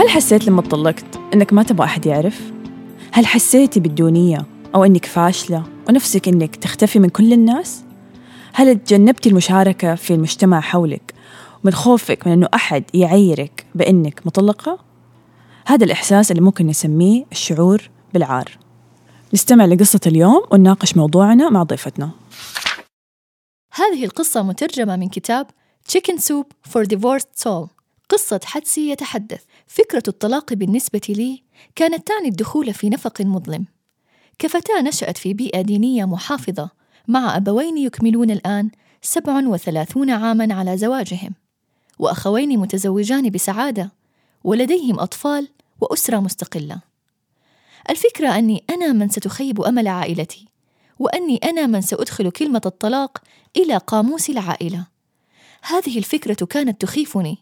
هل حسيت لما طلقت إنك ما تبغى أحد يعرف؟ هل حسيتي بالدونية أو إنك فاشلة ونفسك إنك تختفي من كل الناس؟ هل تجنبتي المشاركة في المجتمع حولك من خوفك من إنه أحد يعيرك بإنك مطلقة؟ هذا الإحساس اللي ممكن نسميه الشعور بالعار نستمع لقصة اليوم ونناقش موضوعنا مع ضيفتنا هذه القصة مترجمة من كتاب Chicken Soup for Divorced Soul قصة حدسي يتحدث فكرة الطلاق بالنسبة لي كانت تعني الدخول في نفق مظلم. كفتاة نشأت في بيئة دينية محافظة مع أبوين يكملون الآن 37 عاماً على زواجهم وأخوين متزوجان بسعادة ولديهم أطفال وأسرة مستقلة. الفكرة أني أنا من ستخيب أمل عائلتي وأني أنا من سأدخل كلمة الطلاق إلى قاموس العائلة. هذه الفكرة كانت تخيفني.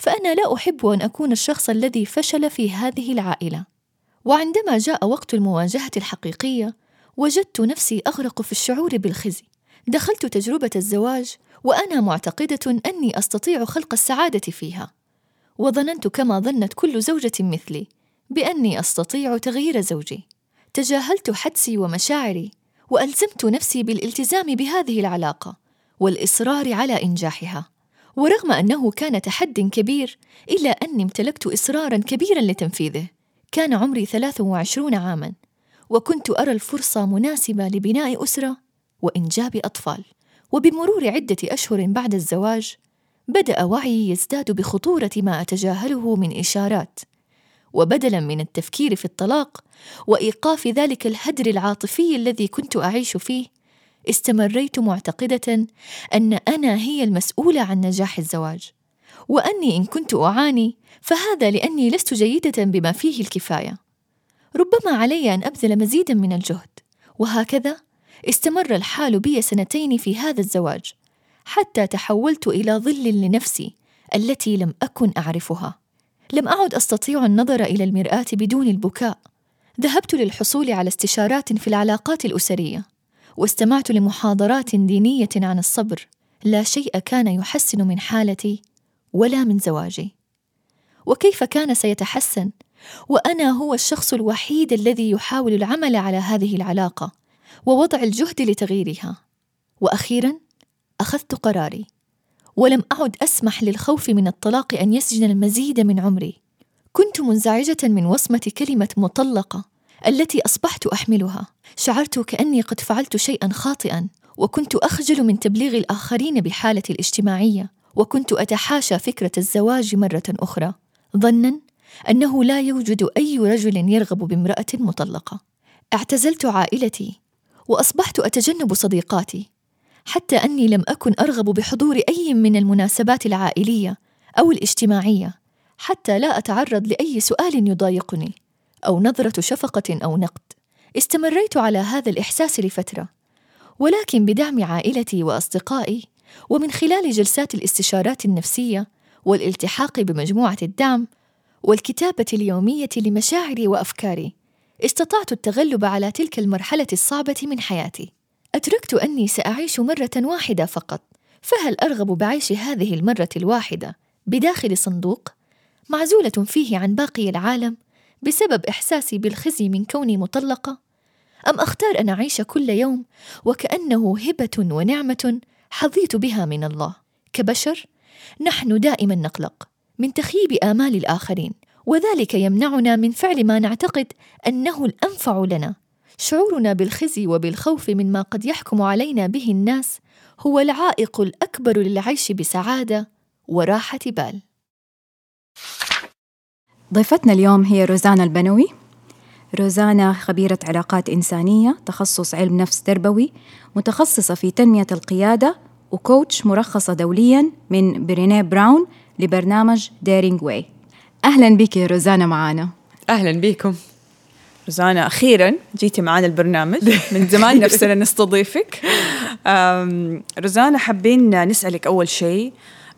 فأنا لا أحب أن أكون الشخص الذي فشل في هذه العائلة. وعندما جاء وقت المواجهة الحقيقية وجدت نفسي أغرق في الشعور بالخزي. دخلت تجربة الزواج وأنا معتقدة أني أستطيع خلق السعادة فيها. وظننت كما ظنت كل زوجة مثلي بأني أستطيع تغيير زوجي. تجاهلت حدسي ومشاعري وألزمت نفسي بالالتزام بهذه العلاقة والإصرار على إنجاحها. ورغم أنه كان تحد كبير إلا أني امتلكت إصرارا كبيرا لتنفيذه. كان عمري 23 عاما وكنت أرى الفرصة مناسبة لبناء أسرة وإنجاب أطفال. وبمرور عدة أشهر بعد الزواج بدأ وعيي يزداد بخطورة ما أتجاهله من إشارات. وبدلا من التفكير في الطلاق وإيقاف ذلك الهدر العاطفي الذي كنت أعيش فيه استمريت معتقدة أن أنا هي المسؤولة عن نجاح الزواج وأني إن كنت أعاني فهذا لأني لست جيدة بما فيه الكفاية. ربما علي أن أبذل مزيدا من الجهد وهكذا استمر الحال بي سنتين في هذا الزواج حتى تحولت إلى ظل لنفسي التي لم أكن أعرفها. لم أعد أستطيع النظر إلى المرآة بدون البكاء. ذهبت للحصول على استشارات في العلاقات الأسرية. واستمعت لمحاضرات دينية عن الصبر. لا شيء كان يحسن من حالتي ولا من زواجي. وكيف كان سيتحسن؟ وأنا هو الشخص الوحيد الذي يحاول العمل على هذه العلاقة ووضع الجهد لتغييرها. وأخيرا أخذت قراري. ولم أعد أسمح للخوف من الطلاق أن يسجن المزيد من عمري. كنت منزعجة من وصمة كلمة مطلقة. التي أصبحت أحملها. شعرت كأني قد فعلت شيئا خاطئا وكنت أخجل من تبليغ الآخرين بحالتي الاجتماعية وكنت أتحاشى فكرة الزواج مرة أخرى. ظنا أنه لا يوجد أي رجل يرغب بامرأة مطلقة. اعتزلت عائلتي وأصبحت أتجنب صديقاتي حتى أني لم أكن أرغب بحضور أي من المناسبات العائلية أو الاجتماعية حتى لا أتعرض لأي سؤال يضايقني. أو نظرة شفقة أو نقد. استمريت على هذا الإحساس لفترة. ولكن بدعم عائلتي وأصدقائي ومن خلال جلسات الاستشارات النفسية والالتحاق بمجموعة الدعم والكتابة اليومية لمشاعري وأفكاري استطعت التغلب على تلك المرحلة الصعبة من حياتي. أدركت أني سأعيش مرة واحدة فقط، فهل أرغب بعيش هذه المرة الواحدة بداخل صندوق؟ معزولة فيه عن باقي العالم بسبب إحساسي بالخزي من كوني مطلقة؟ أم أختار أن أعيش كل يوم وكأنه هبة ونعمة حظيت بها من الله؟ كبشر نحن دائما نقلق من تخييب آمال الآخرين، وذلك يمنعنا من فعل ما نعتقد أنه الأنفع لنا شعورنا بالخزي وبالخوف مما قد يحكم علينا به الناس هو العائق الأكبر للعيش بسعادة وراحة بال ضيفتنا اليوم هي روزانا البنوي. روزانا خبيرة علاقات إنسانية تخصص علم نفس تربوي متخصصة في تنمية القيادة و coach مرخصة دوليا من برينيه براون لبرنامج Daring Way أهلا بك يا روزانا معانا. أهلا بكم. روزانا أخيرا جيتي معانا البرنامج. من زمان نفسنا نستضيفك. روزانا حابين نسألك أول شيء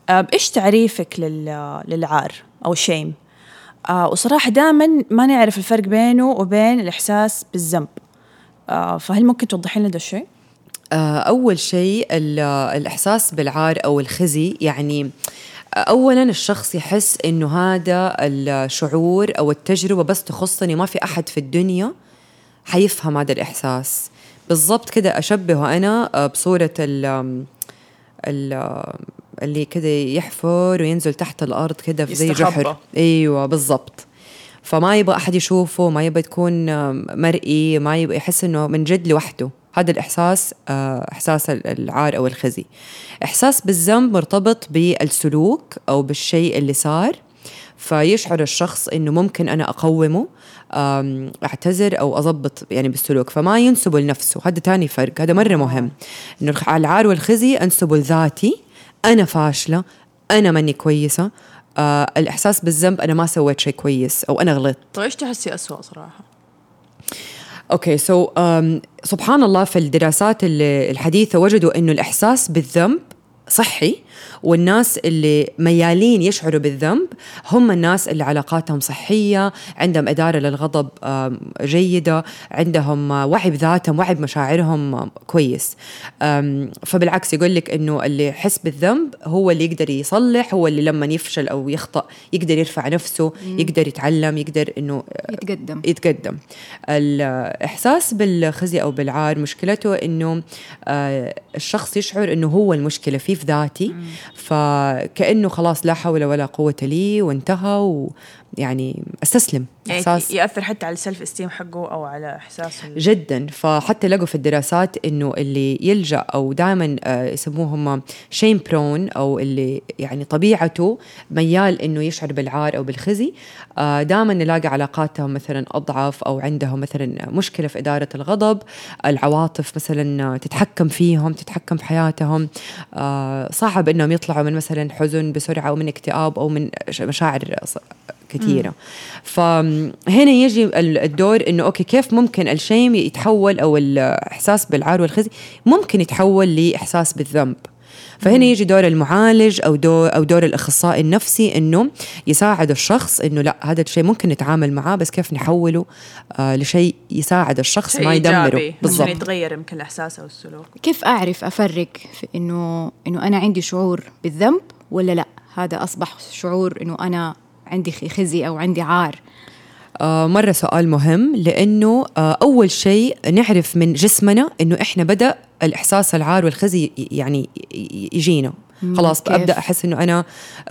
إيش تعريفك للعار أو shame آه وصراحة دائما ما نعرف الفرق بينه وبين الإحساس بالذنب آه فهل ممكن توضحين لنا ده الشيء؟ آه أول شيء الإحساس بالعار أو الخزي يعني اولا الشخص يحس إنه هذا الشعور أو التجربة بس تخصني ما في أحد في الدنيا حيفهم هذا الإحساس بالضبط كده أشبهه أنا آه، بصورة ال ال اللي كده يحفر وينزل تحت الأرض كده في زي. جحر. أيوه بالضبط. فما يبغى أحد يشوفه ما يبغى تكون مرئي ما يبغى يحس إنه من جد لوحده. هذا الإحساس آه، إحساس ال- العار أو الخزي. إحساس بالذنب مرتبط بالسلوك أو بالشيء اللي صار. فيشعر الشخص إنه ممكن أنا أقومه أعتذر أو أضبط يعني بالسلوك. فما ينسبه لنفسه. هذا تاني فرق. هذا مرة مهم. إنه العار والخزي أنسبه لذاتي أنا فاشلة أنا ماني كويسة آه الإحساس بالذنب أنا ما سويت شيء كويس أو أنا غلطت طيب إيش تحسي اسوء صراحة؟ okay so سبحان الله في الدراسات ال- الحديثة وجدوا إنه الإحساس بالذنب صحي والناس اللي ميالين يشعروا بالذنب هم الناس اللي علاقاتهم صحية عندهم إدارة للغضب جيدة عندهم آه، وعي بذاتهم وعي بمشاعرهم كويس. فبالعكس يقول لك إنه اللي يحس بالذنب هو اللي يقدر يصلح هو اللي لما يفشل أو يخطأ يقدر يرفع نفسه يقدر يتعلم يقدر إنه يتقدم. يتقدم. الإحساس بالخزي أو بالعار مشكلته أنه آه، الشخص يشعر أنه هو المشكلة فيه في ذاتي. فكأنه خلاص لا حول ولا قوة لي وانتهى ويعني أستسلم. يعني إحساس يأثر حتى على السلف استيم حقه أو على احساسه جدا. فحتى لقوا في الدراسات إنه اللي يلجأ أو دائما يسموهم شيم برون أو اللي يعني طبيعته ميال إنه يشعر بالعار أو بالخزي دائما نلاقي علاقاتهم مثلا أضعف أو عندهم مثلا مشكلة في إدارة الغضب العواطف مثلا تتحكم فيهم تتحكم في حياتهم آه، صعب إنهم يطلعوا من مثلا حزن بسرعة أو من اكتئاب أو من مشاعر كثيره فهنا يجي ال- الدور إنه أوكي كيف ممكن الشيم يتحول أو الاحساس بالعار والخزي ممكن يتحول لإحساس بالذنب. فهنا يجي دور المعالج أو دور أو دور الأخصائي النفسي إنه يساعد الشخص إنه لأ هذا الشيء ممكن نتعامل معاه بس كيف نحوله آه لشيء يساعد الشخص ما يدمره. بالضبط. يتغير يمكن الإحساس أو السلوك. كيف أعرف أفرق في إنه إنه أنا عندي شعور بالذنب ولا لأ؟ هذا أصبح شعور إنه أنا عندي خزي أو عندي عار. آه مرة سؤال مهم لأنه آه أول شيء نعرف من جسمنا أنه إحنا بدأ الإحساس العار والخزي يعني يجينا. خلاص كيف؟ أبدأ أحس إنه أنا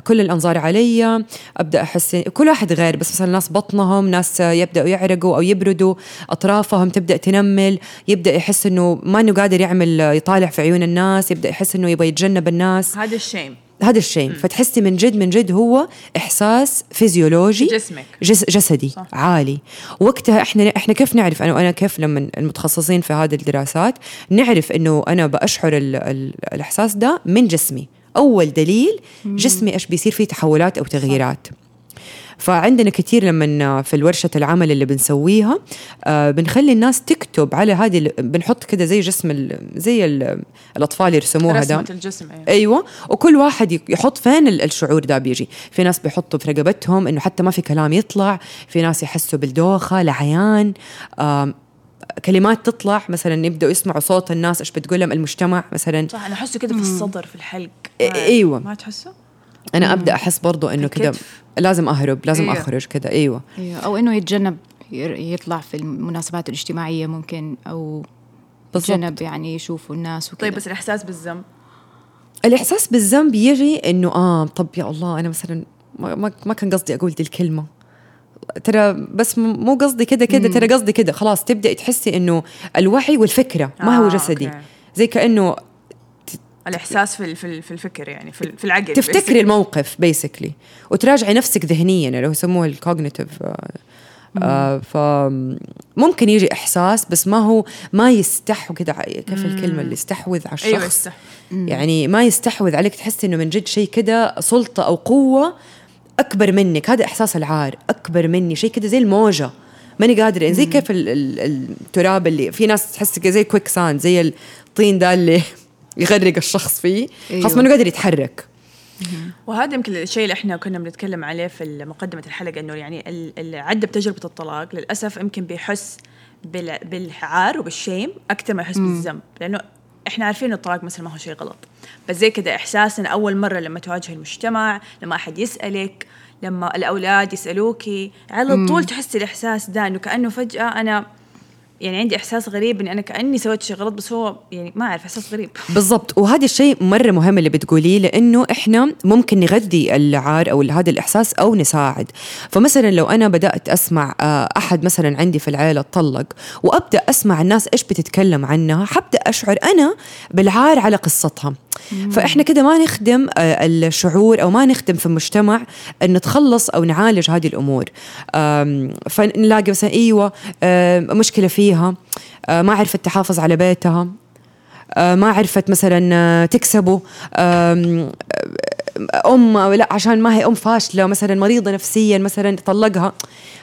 كل الأنظار علي أبدأ أحس كل واحد غير بس مثلا ناس بطنهم ناس يبدأوا يعرقوا أو يبردوا أطرافهم تبدأ تنمل يبدأ يحس إنه ما إنه قادر يعمل يطالع في عيون الناس يبدأ يحس إنه يبغى يتجنب الناس. هذا الشيم هذا الشيء فتحسي من جد من جد هو إحساس فيزيولوجي جسمك. جس جسدي صح. صح. عالي وقتها إحنا إحنا كيف نعرف أنا وأنا كيف لما المتخصصين في هذه الدراسات نعرف أنه أنا بأشعر ال ال الإحساس ده من جسمي أول دليل جسمي إيش بيصير فيه تحولات أو تغييرات فعندنا كثير لما في الورشة العمل اللي بنسويها آه بنخلي الناس تكتب على هذه بنحط كده زي جسم ال- زي ال- الأطفال يرسموها ده رسمة الجسم أيوة. أيوه. وكل واحد يحط فين ال- الشعور ده بيجي. في ناس بيحطوا في رقبتهم إنه حتى ما في كلام يطلع في ناس يحسوا بالدوخة لعيان كلمات تطلع. مثلا يبدأوا يسمعوا صوت الناس إيش بتقول لهم؟ المجتمع مثلا. صح أنا أحسه كده في الصدر في الحلق. إيه- أيوة. ما تحسه؟ أنا أبدأ أحس برضو إنه كده. لازم أهرب لازم أيوة. أخرج كده أيوه أيوة. أو إنه يتجنب يطلع في المناسبات الاجتماعية ممكن أو بالضبط. يتجنب يعني يشوفوا الناس وكذا طيب بس الإحساس بالذنب الإحساس بالذنب يجي إنه آه طب يا الله أنا مثلا ما, ما, كان قصدي أقول دي الكلمة ترى بس مو قصدي كده كده ترى قصدي كده خلاص تبداي تحسي إنه الوعي والفكرة ما هو آه، جسدي okay. زي كأنه الإحساس في ال- في ال- في الفكر يعني في ال- في العقل. تفتكري الموقف basically وتراجعي نفسك ذهنيا اللي هو يسموه ال cognitive آه فممكن يجي إحساس بس ما هو ما يستحو كده ع- كيف الكلمة اللي يستحوذ على الشخص؟ أيوه يستح- يعني ما يستحوذ عليك تحس إنه من جد شيء كده سلطة أو قوة أكبر منك. هذا إحساس العار أكبر مني شيء كده زي الموجة. ماني قادرة. زي كيف ال- ال- التراب اللي في ناس تحس زي quicksand زي الطين ده اللي يغرق الشخص فيه أيوه. إنه قادر يتحرك. وهذا يمكن الشيء اللي إحنا كنا بنتكلم عليه في مقدمة الحلقة إنه يعني ال- اللي عدى بتجربه الطلاق للأسف يمكن بيحس بال- بالعار وبالشيم أكثر ما يحس بالذنب لأنه إحنا عارفين الطلاق مثلا ما هو شيء غلط. بس زي كده إحساسنا أول مرة لما تواجه المجتمع لما أحد يسألك لما الأولاد يسألوكي على طول تحسي الإحساس ده إنه كأنه فجأة أنا يعني عندي إحساس غريب إني أنا كأني سويت شيء غلط بس هو يعني ما أعرف إحساس غريب. بالضبط. وهذا الشيء مرة مهم اللي بتقوليه لأنه إحنا ممكن نغذي العار أو هذا الإحساس أو نساعد. فمثلا لو أنا بدأت أسمع آه، أحد مثلا عندي في العيلة طلق وأبدأ أسمع الناس إيش بتتكلم عنها حبدأ أشعر أنا بالعار على قصتها. فإحنا كده ما نخدم آه، الشعور أو ما نخدم في المجتمع إن نتخلص أو نعالج هذه الأمور. فنلاقي مثلا إيوه مشكلة فيها آه، ما عرفت تحافظ على بيتها آه، ما عرفت مثلا تكسبه آم لا عشان ما هي أم فاشلة مثلا مريضة نفسيا مثلا طلقها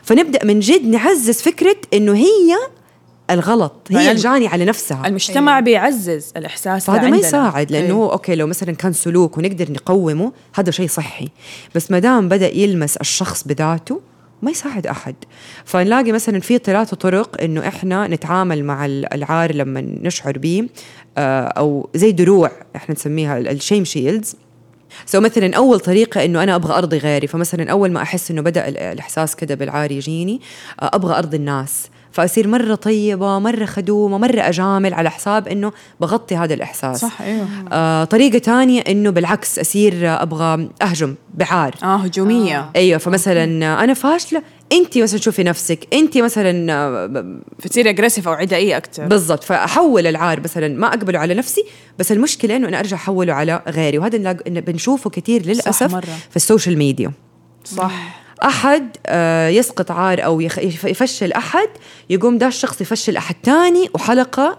فنبدأ من جد نعزز فكرة إنه هي الغلط هي الجاني على نفسها. المجتمع أيوه. بيعزز الإحساس هذا ما يساعد لأنه أيوه. أوكي لو مثلا كان سلوك ونقدر نقومه هذا شيء صحي. بس ما دام بدأ يلمس الشخص بذاته ما يساعد أحد. فنلاقي مثلا في ثلاثة طرق إنه إحنا نتعامل مع العار لما نشعر به آه، أو زي دروع إحنا نسميها ال shame shields so مثلا أول طريقة إنه أنا أبغى أرضي غيري. فمثلا أول ما أحس إنه بدأ الإحساس كده بالعار يجيني آه، أبغى أرضي الناس. فأصير مرة طيبة مرة خدومة مرة أجامل على حساب إنه بغطي هذا الإحساس. صح أيوه آه طريقة تانية إنه بالعكس أصير أبغى أهجم بعار. آه هجومية. آه. إيوه فمثلا أنا فاشلة انت مثلا شوفي نفسك انت مثلا آه، فتصيري aggressive أو عدائية أكثر بالضبط فأحول العار مثلا ما أقبله على نفسي بس المشكلة إنه أنا أرجع أحوله على غيري وهذا بنشوفه كثير للأسف في ال social media. صح. أحد آه، يسقط عار أو يفشل أحد يقوم ده الشخص يفشل أحد تاني وحلقة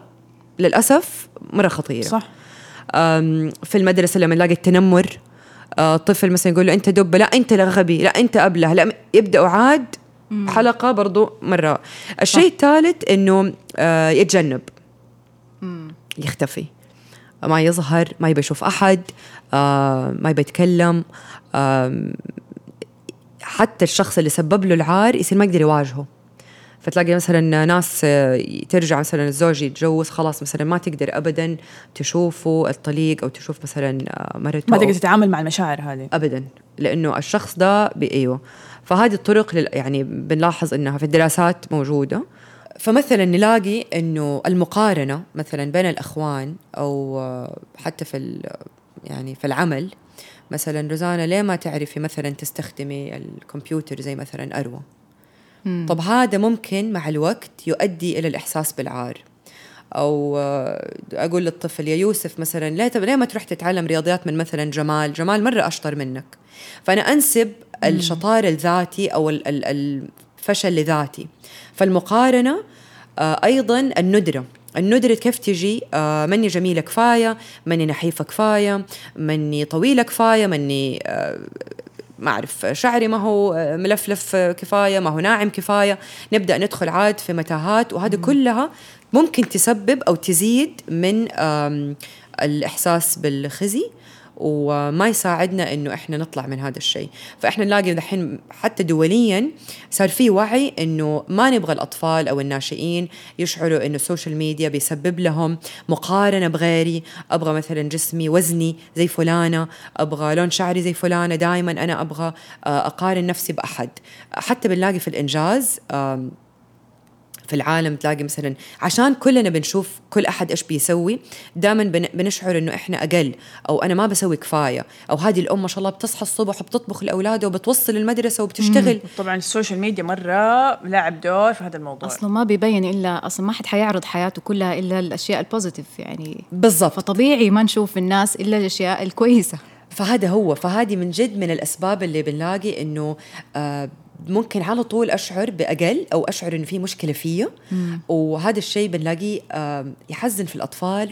للأسف مرة خطيرة. صح. في المدرسة لما نلاقي التنمر آه، طفل مثلا يقول له أنت دب لا أنت غبي لا أنت أبله لا يبدأوا عاد حلقة برضو مرة. الشيء الثالث إنه آه، يتجنب. يختفي. ما يظهر ما يبي يشوف أحد ما يبي يتكلم حتى الشخص اللي سبب له العار يصير ما يقدر يواجهه. فتلاقي مثلا ناس ترجع مثلا الزوج يتجوز خلاص مثلا ما تقدر ابدا تشوفه الطليق أو تشوف مثلا مرته ما تقدر تتعامل مع المشاعر هذه. ابدا لأنه الشخص ده أيوه. فهذه الطرق يعني بنلاحظ إنها في الدراسات موجودة. فمثلا نلاقي إنه المقارنة مثلا بين الأخوان أو حتى في يعني في العمل مثلا روزانا ليه ما تعرفي مثلا تستخدمي الكمبيوتر زي مثلا أروى؟ مم. طب هذا ممكن مع الوقت يؤدي إلى الإحساس بالعار. أو آه، أقول للطفل يا يوسف مثلا ليه ليه ما تروح تتعلم رياضيات من مثلا جمال؟ جمال مرة أشطر منك. فأنا أنسب الشطاره لذاتي أو الفشل لذاتي. فالمقارنة آه، أيضا الندرة. الندرة كيف تجي؟ آه مني جميلة كفاية مني نحيفة كفاية مني طويلة كفاية مني آه ما أعرف شعري ما هو آه، ملفلف كفاية ما هو ناعم كفاية. نبدأ ندخل عاد في متاهات وهذه كلها ممكن تسبب أو تزيد من الإحساس بالخزي. وما يساعدنا إنه إحنا نطلع من هذا الشيء. فإحنا نلاقي دحين حتى دوليا صار في وعي إنه ما نبغى الأطفال أو الناشئين يشعروا إنه السوشيال ميديا بيسبب لهم مقارنة بغيري. أبغى مثلا جسمي وزني زي فلانة أبغى لون شعري زي فلانة دائما أنا أبغى آه، أقارن نفسي بأحد. حتى بنلاقي في الإنجاز في العالم تلاقي مثلا عشان كلنا بنشوف كل أحد إيش بيسوي دائما بنشعر إنه إحنا أقل أو أنا ما بسوي كفاية أو هذه الأم ما شاء الله بتصحى الصبح وبتطبخ لأولادها وبتوصل المدرسة وبتشتغل. طبعا ال social media مرة لاعب دور في هذا الموضوع. أصلا ما بيبين إلا أصلا ما حد حيعرض حياته كلها إلا الأشياء ال positive يعني بالضبط. فطبيعي ما نشوف الناس إلا الأشياء الكويسة. فهذا هو فهذه من جد من الأسباب اللي بنلاقي إنه آه ممكن على طول أشعر بأقل أو أشعر إنه في مشكلة فيه. وهذا الشيء بنلاقيه يحزن في الأطفال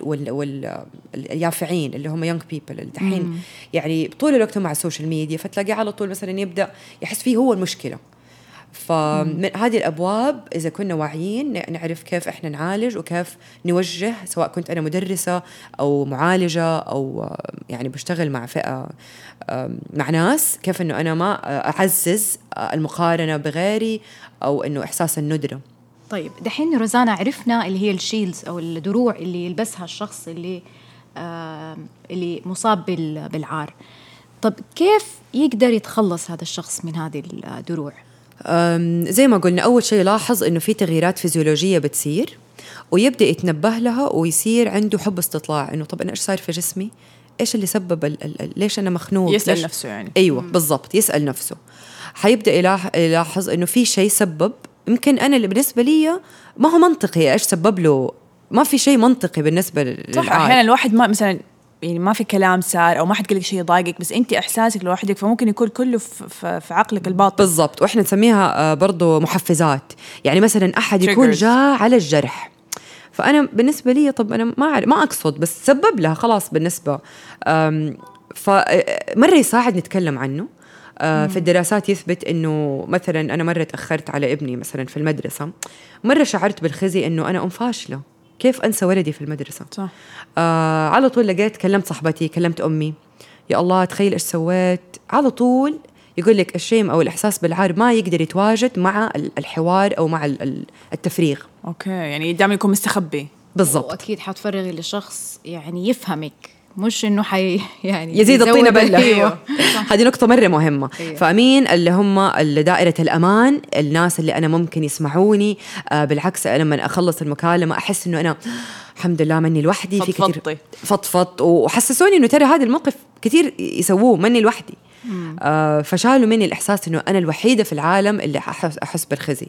واليافعين اللي هم young people اللي دحين يعني طول الوقت مع ال social media فتلاقيه على طول مثلا يبدأ يحس فيه هو المشكلة. فمن هذه الأبواب إذا كنا واعيين نعرف كيف إحنا نعالج وكيف نوجه سواء كنت أنا مدرسة أو معالجة أو يعني بشتغل مع فئة مع ناس كيف إنه أنا ما أعزز المقارنة بغيري أو إنه إحساس الندرة. طيب دحين روزانا عرفنا اللي هي الشيلز أو الدروع اللي يلبسها الشخص اللي آه، اللي مصاب بال- بالعار. طب كيف يقدر يتخلص هذا الشخص من هذه الدروع أم، زي ما قلنا أول شيء لاحظ إنه في تغييرات فيزيولوجية بتصير ويبدأ يتنبه لها ويصير عنده حب استطلاع إنه طب أنا إيش صاير في جسمي؟ إيش اللي سبب ال ال ال ليش أنا مخنوق؟ يسأل ليش؟ نفسه يعني. أيوه بالضبط يسأل نفسه حيبدأ يلاح- يلاحظ إنه في شيء سبب يمكن أنا اللي بالنسبة لي ما هو منطقي إيش سبب له ما في شيء منطقي بالنسبة لل- صح. أحيانا الواحد ما مثلا يعني ما في كلام صار أو ما حد قال لك شيء يضايقك بس أنت إحساسك لوحدك فممكن يكون كله في, عقلك الباطن. بالضبط. وإحنا نسميها آه، برضو محفزات. يعني مثلا أحد يكون. جاء على الجرح. فأنا بالنسبة لي طب أنا ما أعرف ما أقصد بس سبب لها خلاص بالنسبة. فمره يساعد نتكلم عنه. آه، في الدراسات يثبت إنه مثلا أنا مرة تأخرت على ابني مثلا في المدرسة. مرة شعرت بالخزي إنه أنا ام فاشله كيف أنسى ولدي في المدرسة؟ صح. آه على طول لقيت كلمت صاحبتي كلمت أمي. يا الله تخيل إيش سويت؟ على طول يقول لك ال shame أو الإحساس بالعار ما يقدر يتواجد مع ال- الحوار أو مع ال- ال- التفريغ. okay يعني دائما يكون مستخبي. بالضبط. واكيد حتفرغي لشخص يعني يفهمك. مش إنه حي يعني يزيد الطينه بلة. أيوه. هذه نقطة مرة مهمة. أيوة. فأمين اللي هم اللي دائرة الأمان الناس اللي أنا ممكن يسمعوني. آه بالعكس أنا لما أخلص المكالمة أحس إنه أنا الحمد لله ماني لوحدي في كثير. فضفضت. وحسسوني إنه ترى هذا الموقف كثير يسووه ماني لوحدي. آه فشالوا مني الإحساس إنه أنا الوحيدة في العالم اللي أحس, أحس بالخزي.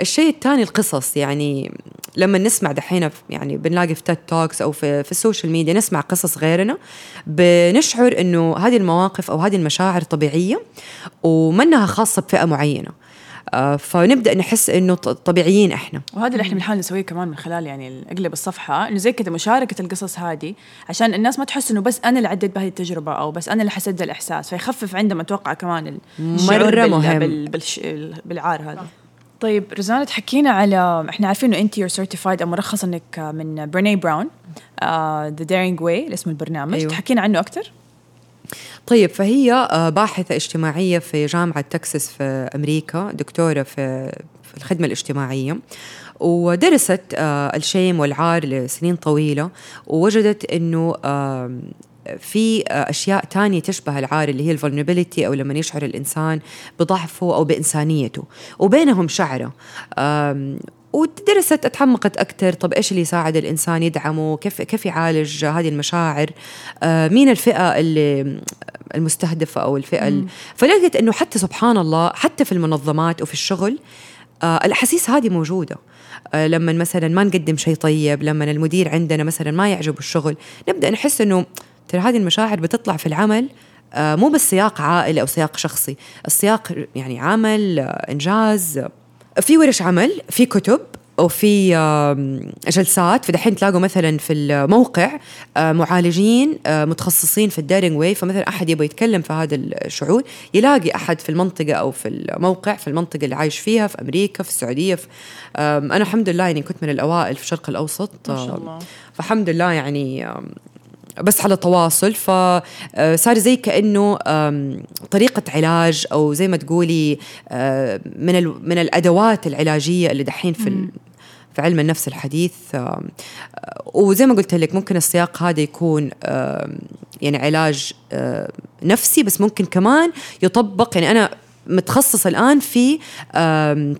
الشيء الثاني القصص يعني لما نسمع دحين يعني بنلاقي في TED Talks أو في, في ال social media نسمع قصص غيرنا بنشعر إنه هذه المواقف أو هذه المشاعر طبيعية وما هي خاصة بفئة معينة. فنبدأ نحس إنه طبيعيين إحنا وهذا اللي إحنا بنحاول نسويه كمان من خلال يعني أقلب الصفحة إنه زي كذا مشاركة القصص هذه عشان الناس ما تحس إنه بس أنا اللي عديت بهذه التجربة أو بس أنا اللي حسيت ذا الاحساس فيخفف عندهم أتوقع كمان الشعور مرة بال- مهم. بال بالش بالعار هذا طيب رزانة تحكينا على إحنا عارفين إنه أنت you're certified أو مرخص إنك من Brené Brown The Daring Way اسم البرنامج أيوة. تحكينا عنه أكثر طيب فهي آه، باحثة اجتماعية في جامعة تكساس في أمريكا دكتورة في الخدمة الاجتماعية ودرست آه، الشيم والعار لسنين طويلة ووجدت أنه في آه، أشياء تانية تشبه العار اللي هي الفولنربيليتي أو لما يشعر الإنسان بضعفه أو بإنسانيته وبينهم شعرة آم، ودرست أتعمقت أكثر طب إيش اللي يساعد الإنسان يدعمه؟ كيف كيف يعالج هذه المشاعر؟ آه مين الفئة اللي المستهدفة أو الفئة ال... فلقيت إنه حتى سبحان الله حتى في المنظمات وفي الشغل آه الأحاسيس هذه موجودة. آه لما مثلا ما نقدم شيء طيب لما المدير عندنا مثلا ما يعجبه الشغل نبدأ نحس إنه ترى هذه المشاعر بتطلع في العمل آه مو بس سياق عائلي أو سياق شخصي السياق يعني عمل إنجاز في ورش عمل في كتب وفي جلسات فدحين تلاقوا مثلا في الموقع آه، معالجين آه، متخصصين في ال Daring Way فمثلا أحد يبغى يتكلم في هذا الشعور يلاقي أحد في المنطقة أو في الموقع في المنطقة اللي عايش فيها في أمريكا في السعودية في أنا الحمد لله يعني كنت من الأوائل في الشرق الأوسط ما شاء الله. فالحمد لله يعني بس على تواصل فصار زي كأنه طريقة علاج أو زي ما تقولي آه، من من الأدوات العلاجية اللي دحين في في علم النفس الحديث. آه، وزي ما قلت لك ممكن السياق هذا يكون يعني علاج آه، نفسي بس ممكن كمان يطبق يعني أنا متخصص الآن في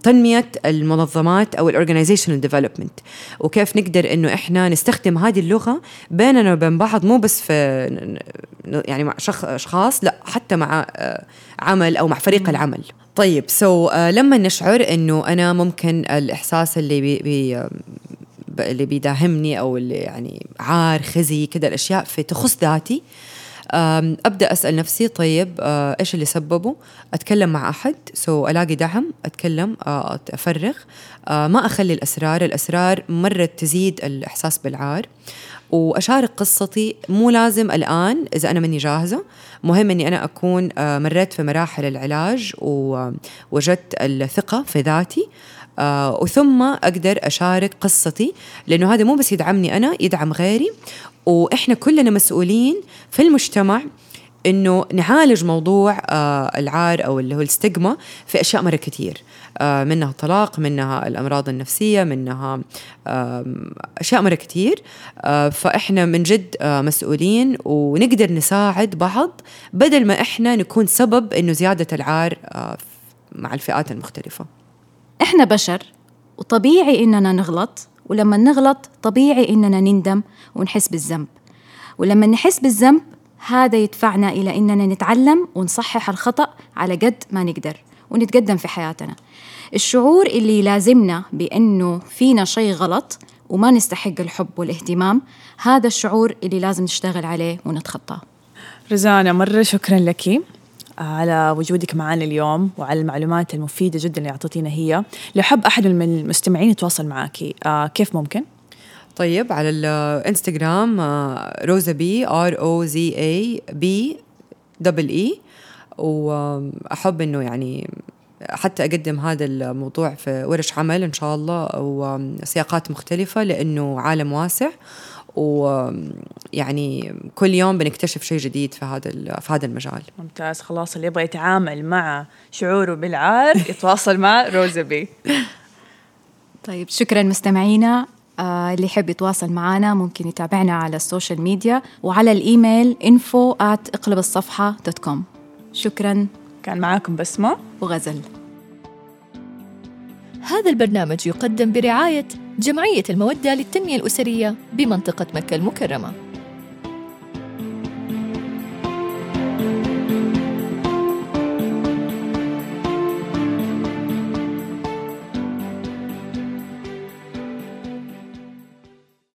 تنمية المنظمات أو ال organizational development وكيف نقدر إنه إحنا نستخدم هذه اللغة بيننا وبين بعض مو بس في يعني مع شخ أشخاص لا حتى مع آه، عمل أو مع فريق العمل. طيب so so, لما نشعر إنه أنا ممكن الإحساس اللي بي بي اللي بيداهمني أو اللي يعني عار خزي كده الأشياء في تخص ذاتي أم، أبدأ أسأل نفسي طيب آه، إيش اللي سببه؟ أتكلم مع أحد so ألاقي دعم أتكلم آه، افرغ آه، ما أخلي الأسرار الأسرار مره تزيد الإحساس بالعار. وأشارك قصتي مو لازم الآن إذا أنا ماني جاهزة. مهم إني أنا أكون آه، مريت في مراحل العلاج ووجدت الثقة في ذاتي. آه وثم أقدر أشارك قصتي لأنه هذا مو بس يدعمني أنا يدعم غيري. وإحنا كلنا مسؤولين في المجتمع إنه نعالج موضوع آه العار أو اللي هو الستيغما في أشياء مرة كثير آه منها الطلاق منها الأمراض النفسية منها آه أشياء مرة كثير آه فإحنا من جد آه مسؤولين ونقدر نساعد بعض بدل ما إحنا نكون سبب إنه زيادة العار آه مع الفئات المختلفة. إحنا بشر وطبيعي إننا نغلط ولما نغلط طبيعي إننا نندم ونحس بالذنب. ولما نحس بالذنب هذا يدفعنا إلى إننا نتعلم ونصحح الخطأ على قد ما نقدر ونتقدم في حياتنا. الشعور اللي يلازمنا بأنه فينا شيء غلط وما نستحق الحب والاهتمام هذا الشعور اللي لازم نشتغل عليه ونتخطاه. رزانة مرة شكرا لك. على وجودك معنا اليوم وعلى المعلومات المفيدة جدا اللي أعطيتينا هي. لو حب أحد من المستمعين يتواصل معك آه كيف ممكن؟ طيب على الإنستغرام روزابي R O Z A B double E وأحب إنه يعني حتى أقدم هذا الموضوع في ورش عمل إن شاء الله أو سياقات مختلفة لأنه عالم واسع. ويعني كل يوم بنكتشف شيء جديد في هذا في هذا المجال. ممتاز. خلاص اللي يبغى يتعامل مع شعوره بالعار يتواصل مع روزبي طيب شكرا مستمعينا آه اللي يحب يتواصل معنا ممكن يتابعنا على ال social media وعلى الإيميل info at اقلب الصفحة دوت كوم شكرا. كان معاكم بسمة. وغزل. هذا البرنامج يقدم برعاية جمعية المودة للتنمية الأسرية بمنطقة مكة المكرمة.